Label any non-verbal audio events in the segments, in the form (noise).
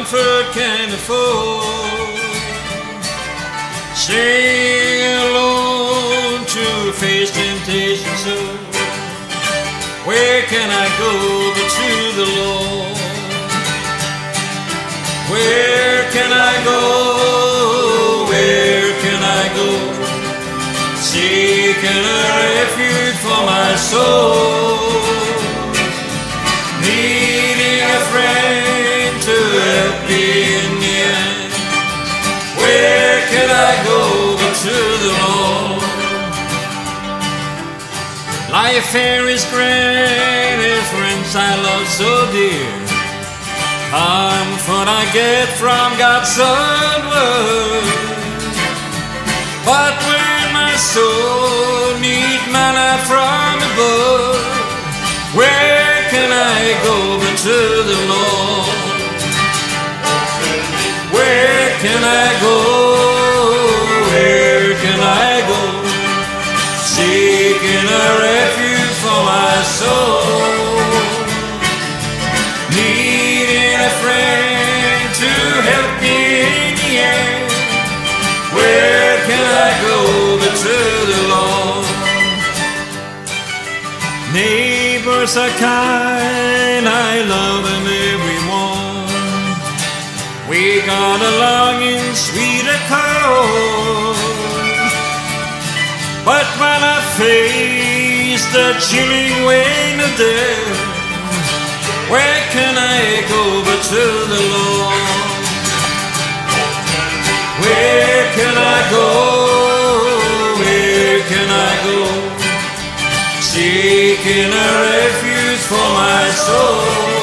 comfort can afford. Staying alone to face temptation so, where can I go but to the Lord? Where can I go? Where can I go? Seeking a refuge for my soul, Here is great, if friends I love so dear. Comfort I get from God's Son word. But when my soul needs manna from above, where can I go but to the Lord? Where can I go? Neighbors are kind, I love them everyone. We got along in sweet accord. But when I face the chilling wind of death, where can I go but to the Lord? Where can I go? Seeking a refuge for my soul.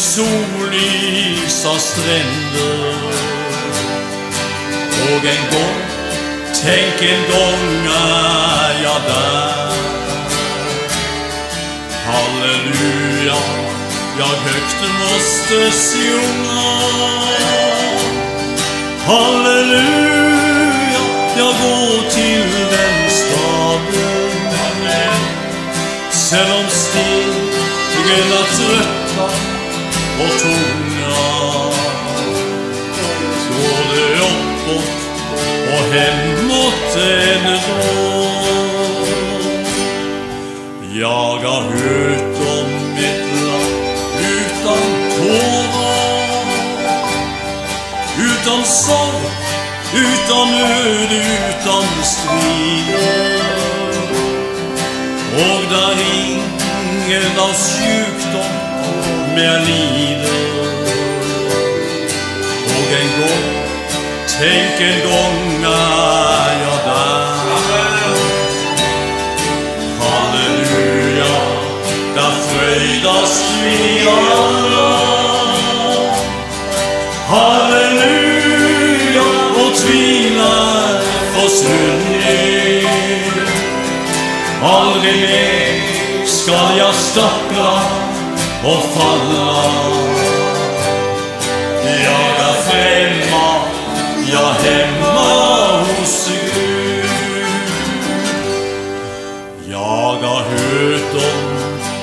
Sollysa strender. Og en gang, tenk en gang er jeg der. Halleluja, jag högt måste sjunga. Halleluja, jag går till den staden. Selv om stegen är trötta och tunga. Går det hen mot en råd. Jag har hørt om et land utan tårer. Utan sorg, utan nød, utan strider Og der ingen av sjukdom mer livet. Og en gång, tenk en gång er jeg der Halleluja, da frøydas vi alle. Halleluja, og tvilar forsvunnet. Aldri mer skal jeg stappla och falla. Jag är hemma, jag hemma hos Gud. Jag har hørt om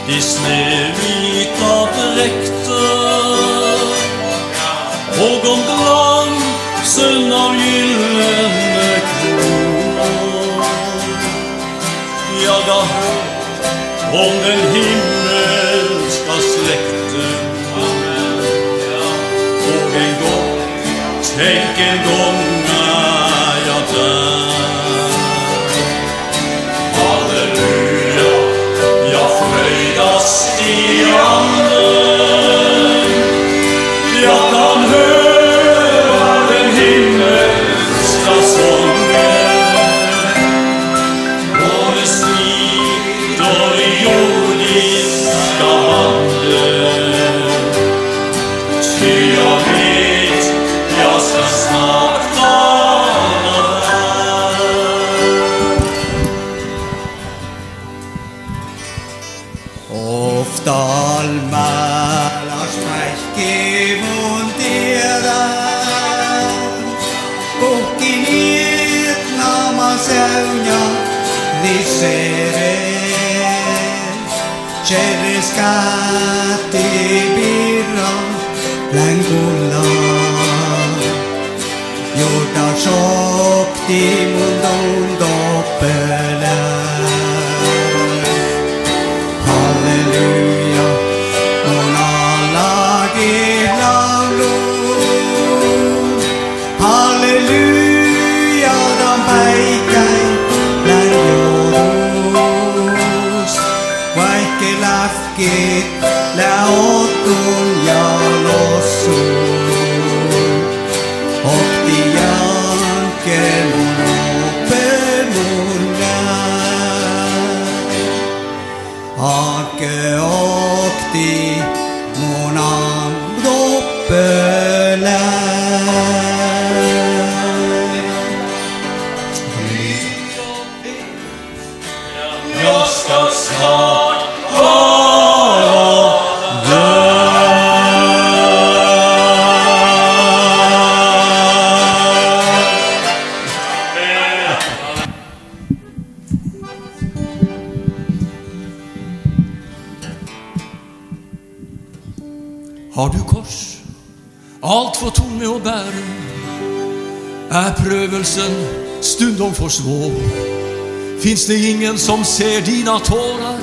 de snevita dräkter och om glansen av gyllene kronor. Jag har hørt om den himmelska tänk en gång Вітна масевня нишере, через кати біро лангуло. Йота шокти мундон допеле. Senhor. svår. Fins det ingen som ser dina tårar,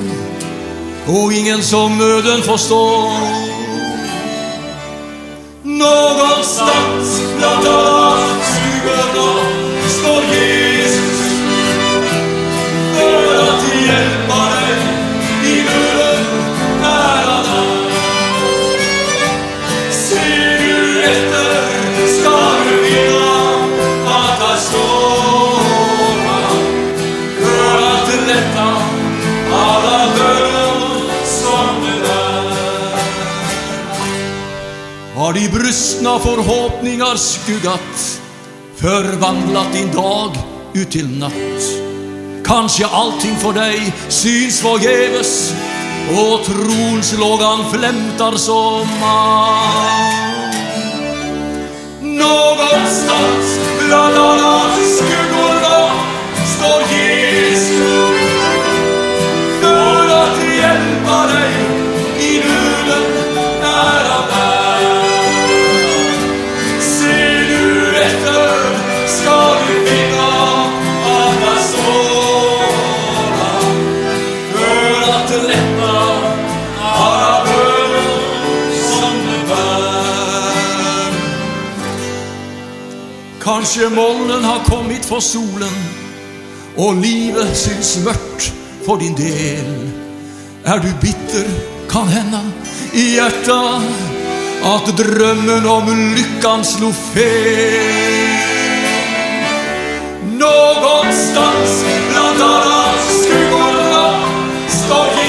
og ingen som nøden forstår? har de brustna forhåpningar skuggat förvandlat din dag ut till natt. Kanskje allting for deg syns forgjeves, og troens lågan flemtar som mann. Någonstans bland alla skuggorna står Jesus för att hjälpa deg Kanskje molnen har kommet for solen, og livet syns mørkt for din del. Er du bitter, kan henda, i hjertet at drømmen om lykkan slo feil. Någonstans blant alla skuggorna står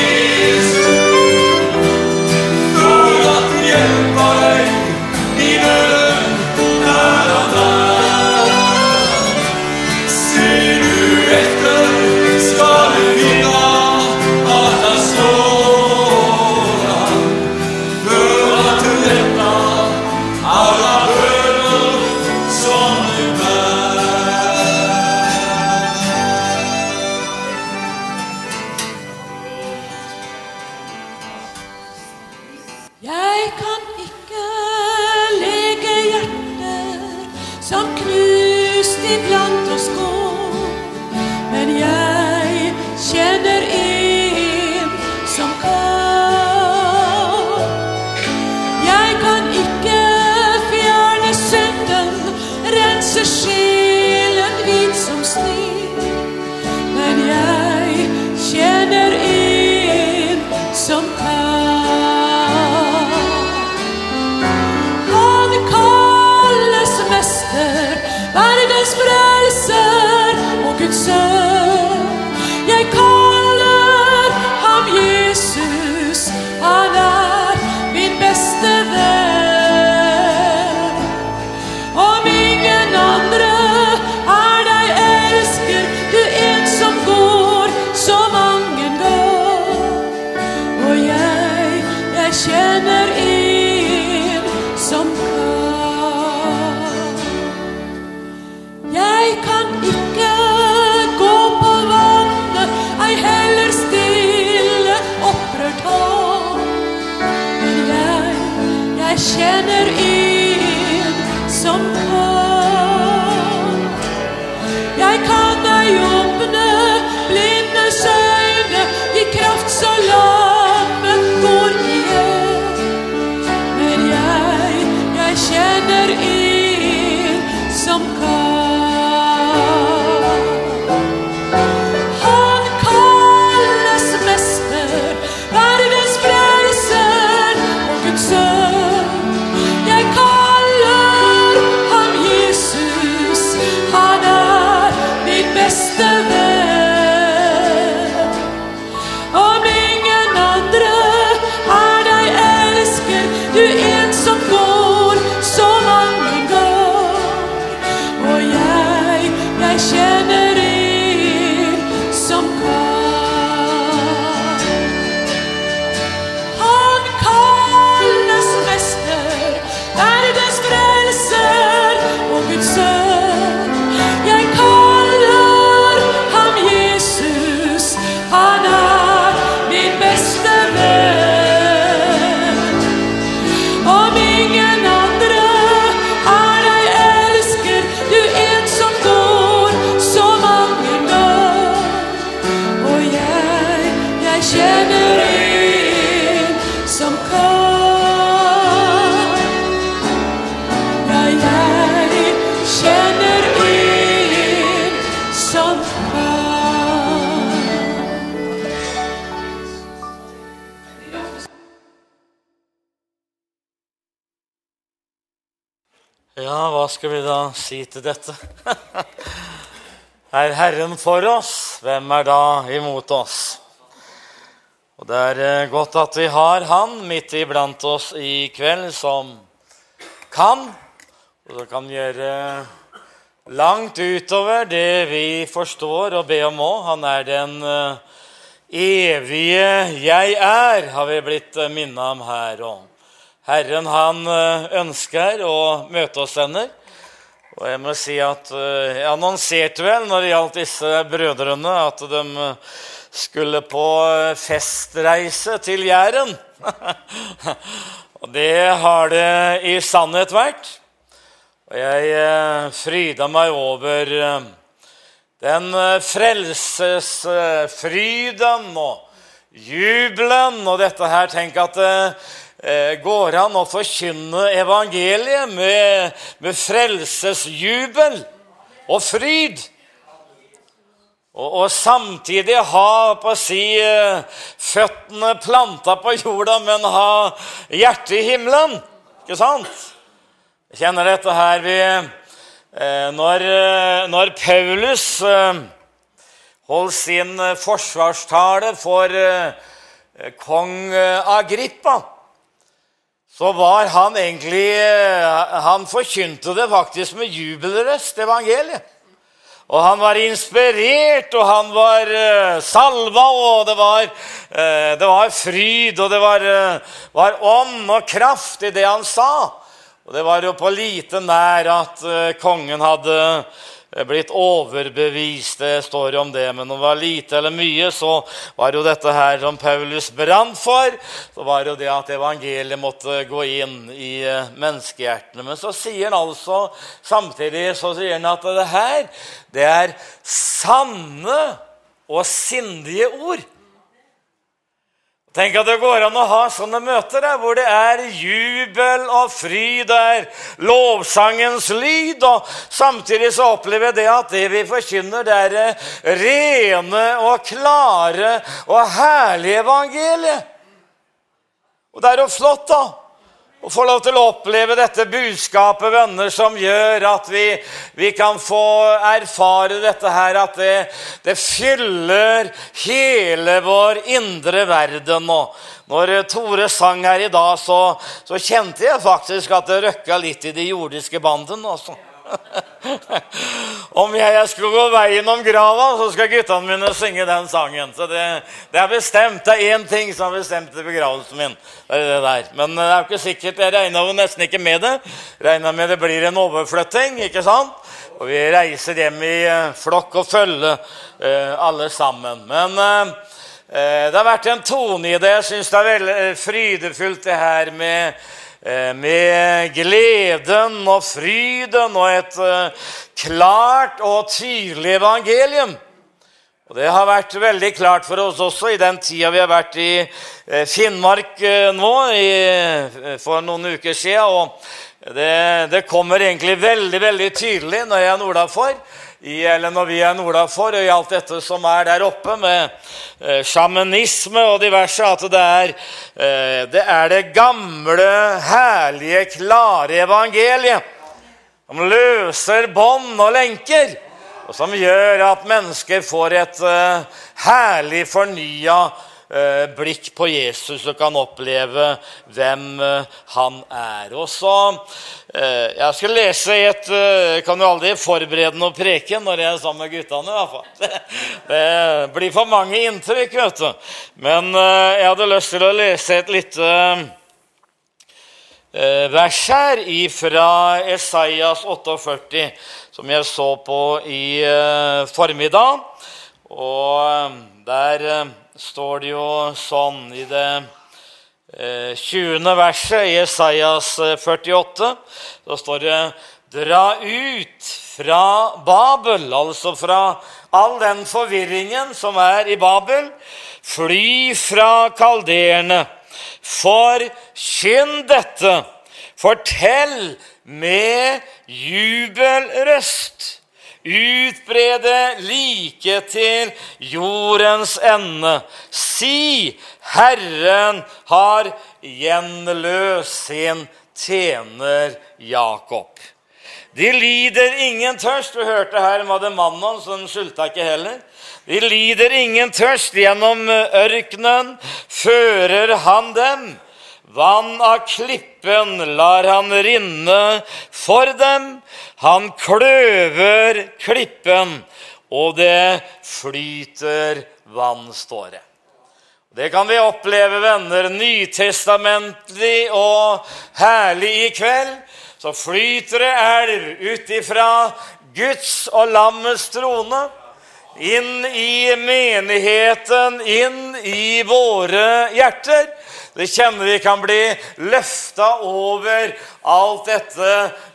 skal vi da si til dette? Er Herren for oss, hvem er da imot oss? Og det er eh, godt at vi har Han midt iblant oss i kveld, som kan, og som kan gjøre langt utover det vi forstår og ber om òg. Han er den eh, evige 'jeg er', har vi blitt minna minnet om her. Og Herren han eh, ønsker å møte oss venner. Og jeg må si at eh, Jeg annonserte vel når det gjaldt disse brødrene, at de eh, skulle på eh, festreise til Jæren. (laughs) og det har det i sannhet vært. Og jeg fryda meg over den frelsesfryden og jubelen og dette her. Tenk at går an å forkynne evangeliet med, med frelsesjubel og fryd. Og, og samtidig ha på å si eh, føttene planta på jorda, men ha hjertet i himmelen. Ikke sant? Jeg kjenner dette her vi, eh, når, eh, når Paulus eh, holdt sin eh, forsvarstale for eh, kong eh, Agrippa, så var han egentlig eh, Han forkynte det faktisk med jubelrøst, evangeliet. Og han var inspirert, og han var eh, salva, og det var, eh, det var fryd, og det var, var ånd og kraft i det han sa. Og det var jo på lite nær at kongen hadde blitt overbevist. Det står jo om det, men om det var lite eller mye, så var jo dette her som Paulus brant for. Så var jo det at evangeliet måtte gå inn i eh, menneskehjertene. Men så sier han altså samtidig så sier han at det her, det er sanne og sindige ord. Tenk at det går an å ha sånne møter der, hvor det er jubel og fryd, det er lovsangens lyd. og Samtidig så opplever jeg det at det vi forkynner, det er rene og klare og herlige evangeliet. Og det er jo flott, da. Å få lov til å oppleve dette budskapet, venner, som gjør at vi, vi kan få erfare dette her, at det, det fyller hele vår indre verden. Og når Tore sang her i dag, så, så kjente jeg faktisk at det røkka litt i de jordiske bandene. altså. (laughs) Om jeg skulle gå veien om grava, så skal guttene mine synge den sangen. Så det, det er bestemt. Det er én ting som er bestemt i begravelsen min. Det er det der. Men det er jo ikke sikkert. Jeg regna jo nesten ikke med det. Regna med det blir en overflytting, ikke sant? Og vi reiser hjem i eh, flokk og følge, eh, alle sammen. Men eh, eh, det har vært en tone i det. Jeg syns det er veldig eh, frydefullt, det her med Eh, med gleden og fryden og et eh, klart og tydelig evangelium. Og Det har vært veldig klart for oss også i den tida vi har vært i eh, Finnmark nå i, for noen uker siden. Og det, det kommer egentlig veldig veldig tydelig når jeg er nordafor i, eller når vi er nordafor, og i alt dette som er der oppe med eh, sjamanisme og diverse, at det er, eh, det er det gamle, herlige, klare evangeliet. Som løser bånd og lenker, og som gjør at mennesker får et eh, herlig fornya eh, blikk på Jesus og kan oppleve hvem eh, han er. Og så, eh, Jeg skal lese et Jeg kan jo aldri forberede noe preken når jeg er sammen med guttene. i hvert fall. (laughs) Det blir for mange inntrykk, vet du. Men jeg hadde lyst til å lese et lite vers her fra Esaias 48, som jeg så på i formiddag. Og der står det jo sånn i det 20. Eh, verset i Jesajas 48. Eh, da står det Dra ut fra Babel, altså fra all den forvirringen som er i Babel. Fly fra kalderene. Forkynn dette. Fortell med jubelrøst. Utbrede like til jordens ende. Si, Herren har gjenløst sin tjener Jakob. De lider ingen tørst. Du hørte her var det mannen, så den sulta ikke heller. De lider ingen tørst. Gjennom ørkenen fører han dem. Vann av klippen lar han rinne for dem. Han kløver klippen, og det flyter vann, står det. Det kan vi oppleve, venner, nytestamentlig og herlig i kveld. Så flyter det elv ut ifra Guds og lammets trone inn i menigheten, inn i våre hjerter. Det kjenner vi kan bli løfta over alt dette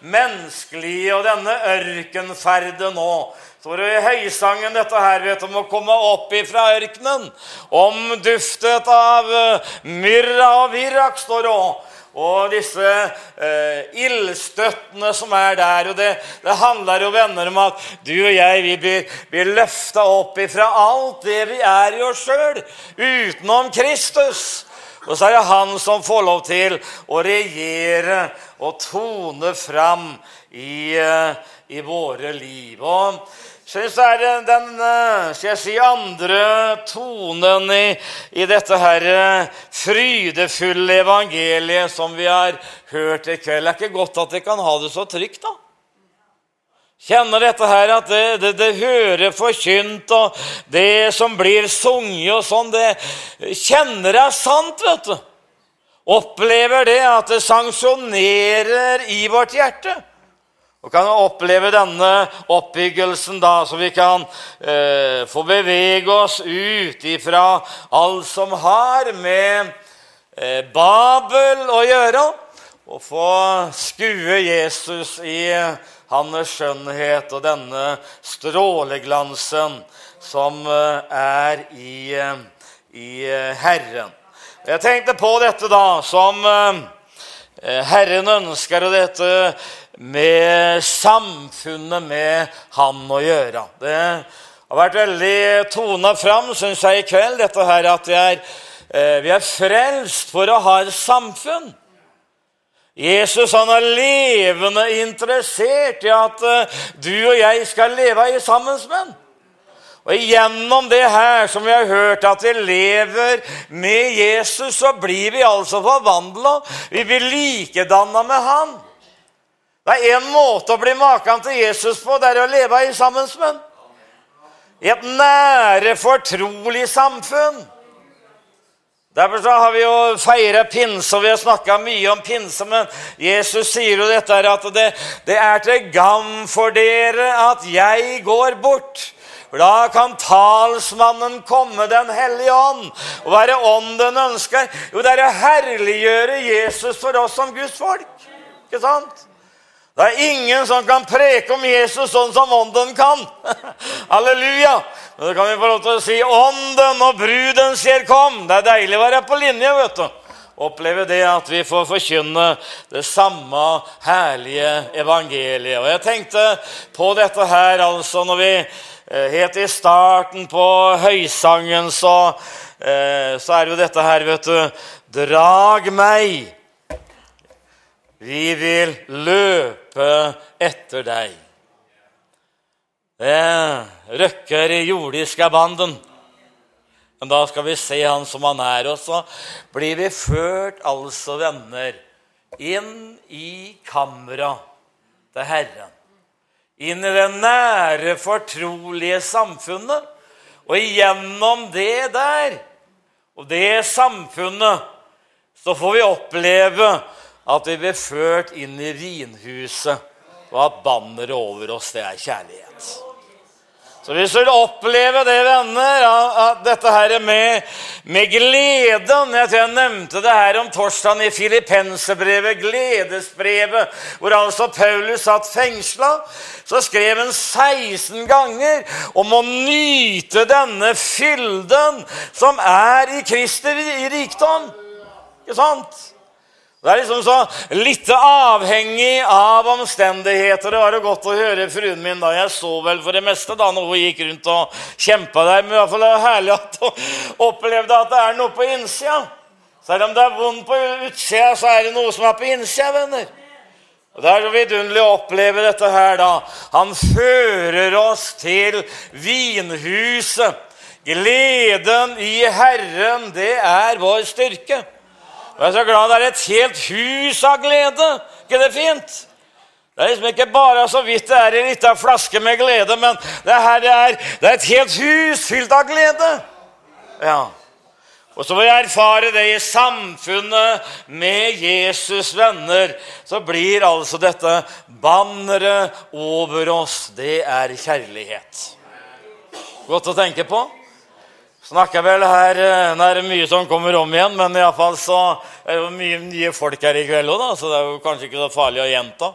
menneskelige og denne ørkenferden nå. Så det i høysangen dette her vet du, om å komme opp ifra ørkenen. Omduftet av eh, myrra og virak, står det òg. Og disse eh, ildstøttene som er der. og det, det, handler jo venner om at du og jeg vi blir, blir løfta opp ifra alt det vi er i oss sjøl, utenom Kristus. Og så er det han som får lov til å regjere og tone fram i, eh, i våre liv. Og er det den eh, skal jeg si, andre tonen i, i dette her eh, frydefulle evangeliet som vi har hørt i kveld. Det er ikke godt at vi kan ha det så trygt, da. Kjenner dette her at det, det, det hører forkynt, og det som blir sunget og sånn, det kjenner jeg sant, vet du. Opplever det at det sanksjonerer i vårt hjerte. Og kan oppleve denne oppbyggelsen, da, så vi kan eh, få bevege oss ut ifra alt som har med eh, Babel å gjøre, og få skue Jesus i hans skjønnhet og denne stråleglansen som eh, er i, eh, i eh, Herren. Jeg tenkte på dette da som Herren ønsker, og dette med samfunnet med Han å gjøre. Det har vært veldig tona fram, syns jeg, i kveld, dette her at er, vi er frelst for å ha et samfunn. Jesus han er levende interessert i at uh, du og jeg skal leve i sammen med ham. Og Gjennom det her som vi har hørt, at vi lever med Jesus, så blir vi altså forvandla. Vi blir likedanna med han. Det er én måte å bli maken til Jesus på, det er å leve i sammen med ham. I et nære, fortrolig samfunn. Derfor så har vi jo feira pinse, og vi har snakka mye om pinse. Men Jesus sier jo dette at det, det er til gam for dere at jeg går bort. For Da kan talsmannen komme, Den hellige ånd. Og hva er det ånden ønsker? Jo, det er å herliggjøre Jesus for oss som Guds folk. Ikke sant? Det er ingen som kan preke om Jesus sånn som ånden kan. (laughs) Halleluja! Men da kan vi få lov til å si 'Ånden og bruden sier kom'. Det er deilig å være på linje. vet du. Oppleve det at vi får forkynne det samme herlige evangeliet. Og Jeg tenkte på dette her altså når vi eh, Helt i starten på høysangen så, eh, så er jo dette her, vet du Drag meg vi vil løpe etter deg. Det røkker i jordiske banden. Men da skal vi se han som han er. Og så blir vi ført, altså venner, inn i kammeret til Herren. Inn i det nære, fortrolige samfunnet. Og gjennom det der, og det samfunnet, så får vi oppleve at vi blir ført inn i vinhuset, og at banneret over oss, det er kjærlighet. Så hvis du vil oppleve det, venner, at dette her med, med gleden Jeg tror jeg nevnte det her om torsdagen i Filippenserbrevet, gledesbrevet, hvor altså Paulus satt fengsla. Så skrev han 16 ganger om å nyte denne fylden som er i Kristi rikdom. Ikke sant? Det er liksom så litt avhengig av omstendigheter. Det var jo godt å høre fruen min da. Jeg så vel for det meste da når hun gikk rundt og kjempa der. Men i hvert fall det var herlig at hun opplevde at det er noe på innsida. Selv om det er vondt på utsida, så er det noe som er på innsida, venner. Og Det er så vidunderlig å oppleve dette her, da. Han fører oss til vinhuset. Gleden i Herren, det er vår styrke. Jeg er så glad det er et helt hus av glede. ikke det fint? Det er liksom ikke bare så vidt det er en liten flaske med glede, men det, her, er, det er et helt hus fylt av glede. Ja. Og så må jeg erfare det i samfunnet med Jesus' venner. Så blir altså dette banneret over oss, det er kjærlighet. Godt å tenke på snakker vel her eh, Nå er det mye som kommer om igjen, men iallfall så er det jo mye nye folk her i kveld òg, så det er jo kanskje ikke så farlig å gjenta.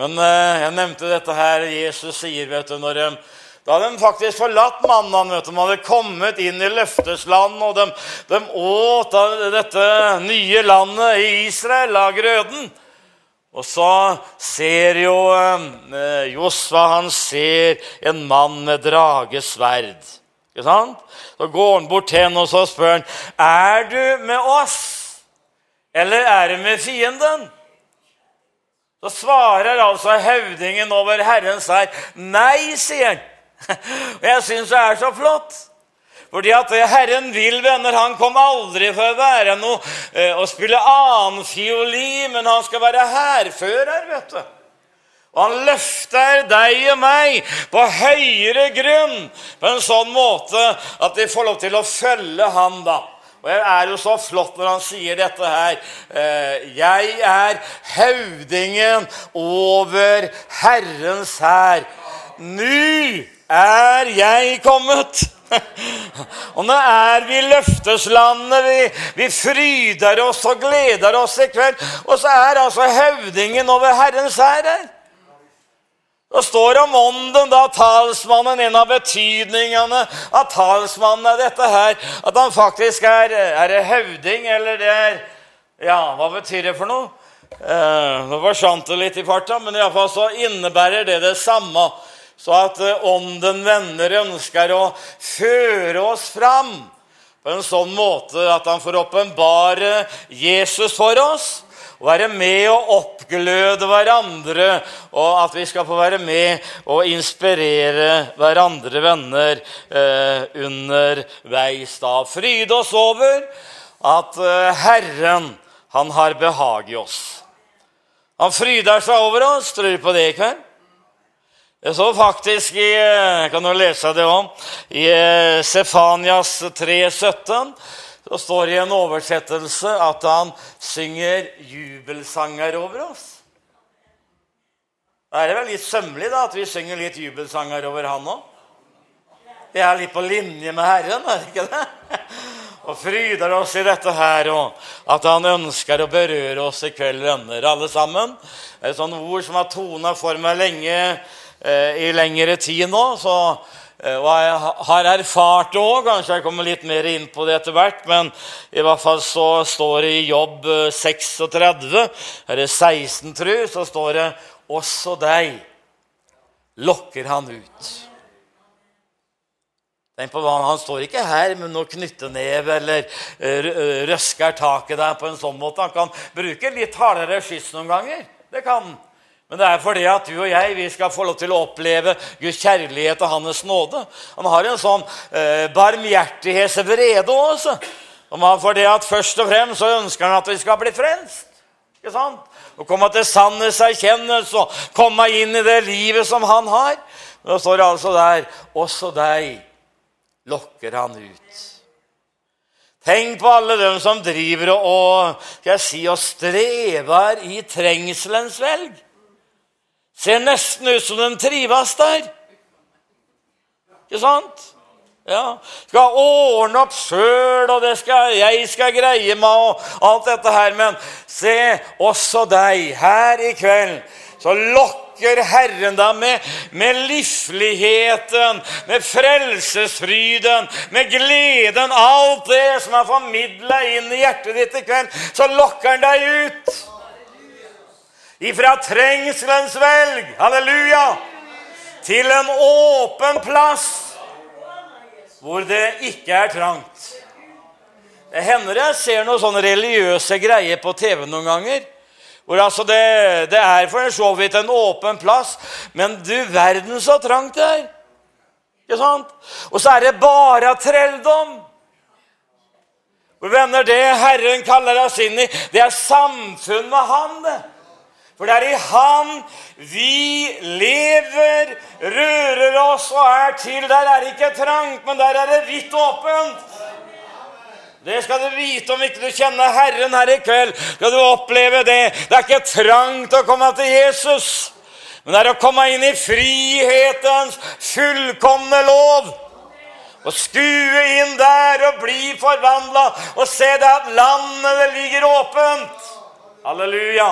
Men eh, jeg nevnte dette her Jesus sier, vet du, når eh, da hadde de faktisk forlatt mannen. vet du, De hadde kommet inn i løftesland, og de, de åt av dette nye landet i Israel, av grøden. Og så ser jo eh, Josva han ser en mann med dragesverd. Ikke sant? Så går han bort til henne og så spør han, er du med oss, eller er du med fienden? Så svarer altså høvdingen over Herrens hær nei, sier han. Og (laughs) jeg syns det er så flott. Fordi at det Herren vil, venner, han kom aldri for å være noe eh, å spille annen fioli, men han skal være hærfører, vet du. Og han løfter deg og meg på høyere grunn på en sånn måte at vi får lov til å følge ham da. Og Det er jo så flott når han sier dette her. Eh, jeg er høvdingen over Herrens hær. Nå er jeg kommet. (laughs) Og nå er vi løfteslandet. Vi, vi fryder oss og gleder oss i kveld. Og så er altså høvdingen over Herrens hær her. Det står om ånden, da talsmannen En av betydningene av talsmannen er dette her. At han faktisk er Er det høvding, eller det er Ja, hva betyr det for noe? Eh, nå forsvant det litt i farta, men iallfall så innebærer det det samme. Så at eh, ånden venner ønsker å føre oss fram på en sånn måte at han får åpenbare Jesus for oss være med og oppgløde hverandre, og at vi skal få være med og inspirere hverandre venner eh, underveis. da. Fryde oss over at eh, Herren, han har behag i oss. Han fryder seg over oss. Tror du på det i kveld? Jeg så faktisk i eh, kan du lese det om, i eh, Sefanias 3,17 så står det i en oversettelse at han synger jubelsanger over oss. Da er det vel litt sømmelig da, at vi synger litt jubelsanger over han òg? Vi er litt på linje med Herren, er det ikke det? (laughs) Og fryder oss i dette her, og at han ønsker å berøre oss i kveld, venner, alle sammen. Det er et sånt ord som har tona for meg lenge, eh, i lengre tid nå. så og jeg har erfart det òg, kanskje jeg kommer litt mer inn på det etter hvert, men i hvert fall så står det i Jobb 36, eller er det 16, tru, så står det 'også deg lokker han ut'. Tenk på hva, Han står ikke her med noe knytteneve eller eh, røsker taket der på en sånn måte. Han kan bruke litt hardere skyss noen ganger. Det kan Men det er fordi at du og jeg vi skal få lov til å oppleve Guds kjærlighet og Hans nåde. Han har en sånn eh, barmhjertighetsvrede også. Han fordi at Først og fremst så ønsker han at vi skal bli frelst. Ikke sant? Og komme til sannhetserkjennelse og komme inn i det livet som han har. Nå står det altså der Også deg lokker han ut. Tenk på alle dem som driver og, og, skal jeg si, og strever i trengselens velg. Ser nesten ut som de trives der. Ikke sant? Ja. Skal ordne opp sjøl, og skal, jeg skal greie meg, og alt dette her. Men se, også deg her i kveld, så lokker Herren deg med, med livsligheten, med frelsesfryden, med gleden. Alt det som er formidla inn i hjertet ditt i kveld, så lokker han deg ut. Ifra trengselens velg, halleluja, til en åpen plass hvor det ikke er trangt. Det hender jeg ser noen sånne religiøse greier på TV noen ganger. Hvor altså det, det er for så vidt en åpen plass, men du verden så trangt det er. Ikke sant? Og så er det bare trelldom. Og venner, Det Herren kaller oss inn i, det er samfunn med Han. det. For det er i Han vi lever, rører oss og er til. Der er det ikke trangt, men der er det vidt åpent. Det skal du vite om ikke du kjenner Herren her i kveld. Skal du oppleve det. Det er ikke trangt å komme til Jesus, men det er å komme inn i frihetens fullkomne lov. Og skue inn der og bli forvandla og se det at landet det ligger åpent. Halleluja.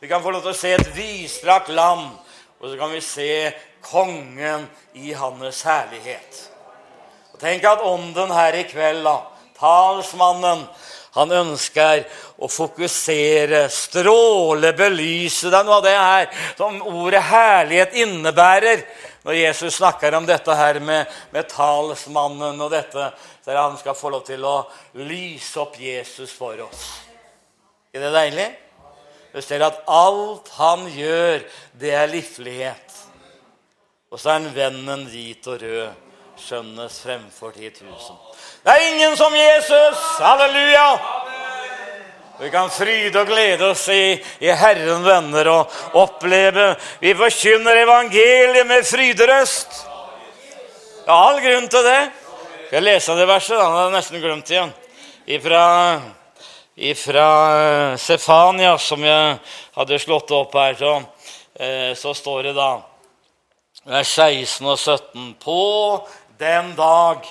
Vi kan få lov til å se et vidstrakt land, og så kan vi se kongen i hans herlighet. Og Tenk at ånden her i kveld, da, talsmannen, han ønsker å fokusere, stråle, belyse. Det er noe av det her som ordet herlighet innebærer. Når Jesus snakker om dette her med, med talsmannen og dette, så er det han skal få lov til å lyse opp Jesus for oss. Er det deilig? Du ser at alt han gjør, det er livlighet. Og så er han vennen hvit og rød, skjønnes fremfor 10 000. Det er ingen som Jesus! Halleluja! Vi kan fryde og glede oss i, i Herren, venner, og oppleve Vi forkynner evangeliet med fryderøst. Det er all grunn til det. Skal jeg lese det verset? da? Det jeg nesten glemt igjen. Ifra, ifra Sefania, som jeg hadde slått opp her, så, eh, så står det da vers 16 og 17 På den dag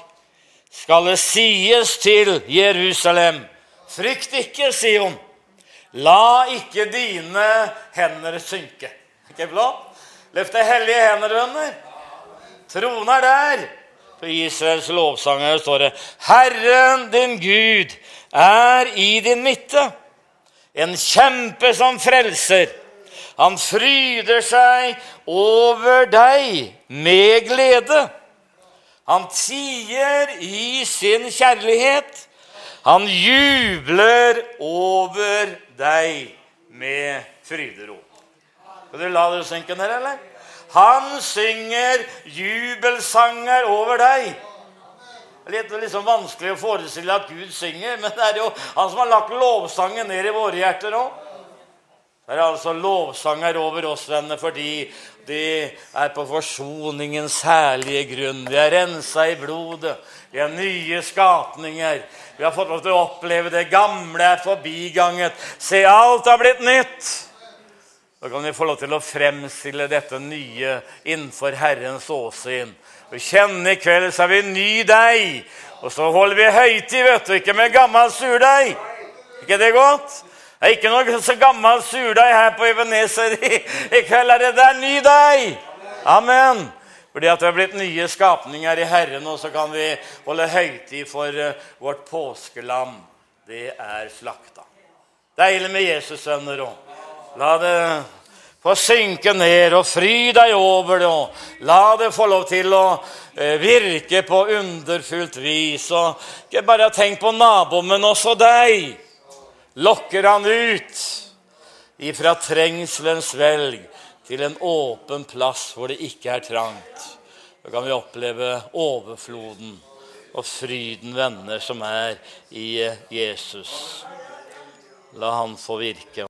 skal det sies til Jerusalem Frykt ikke, Sion. La ikke dine hender synke. Ikke bra? Løft de hellige hender, venner. Tronen er der. På Israels lovsanger står det Herren din Gud er i din midte. En kjempe som frelser. Han fryder seg over deg med glede. Han tier i sin kjærlighet. Han jubler over deg med fryderop. Skal du la det synke ned, eller? Han synger jubelsanger over deg. Litt liksom vanskelig å forestille at Gud synger, men det er jo han som har lagt lovsangen ned i våre hjerter òg. Det er altså lovsanger over oss, venner, fordi de er på forsoningens herlige grunn. Vi er rensa i blodet. Vi er nye skapninger. Vi har fått lov til å oppleve det gamle er forbiganget. Se, alt har blitt nytt. Da kan vi få lov til å fremstille dette nye innenfor Herrens åsyn. Vi kjenner i kveld så er vi ny deg, og så holder vi høytid, vet du, ikke med gammel surdeig. ikke det godt? Det er ikke noe så gammel surdeig her på Ebenezer. I, I kveld er det der ny deig. Amen. Fordi at vi har blitt nye skapninger i Herren, og så kan vi holde høytid for uh, vårt påskelam. Det er slakta. Deilig med Jesus, sønner. òg. la det få synke ned, og fry deg over det. og La det få lov til å uh, virke på underfullt vis. Og ikke bare tenk på naboen, men også deg lokker han ut ifra trengselens velg til en åpen plass hvor det ikke er trangt. Da kan vi oppleve overfloden og fryden venner som er i Jesus. La Han få virke.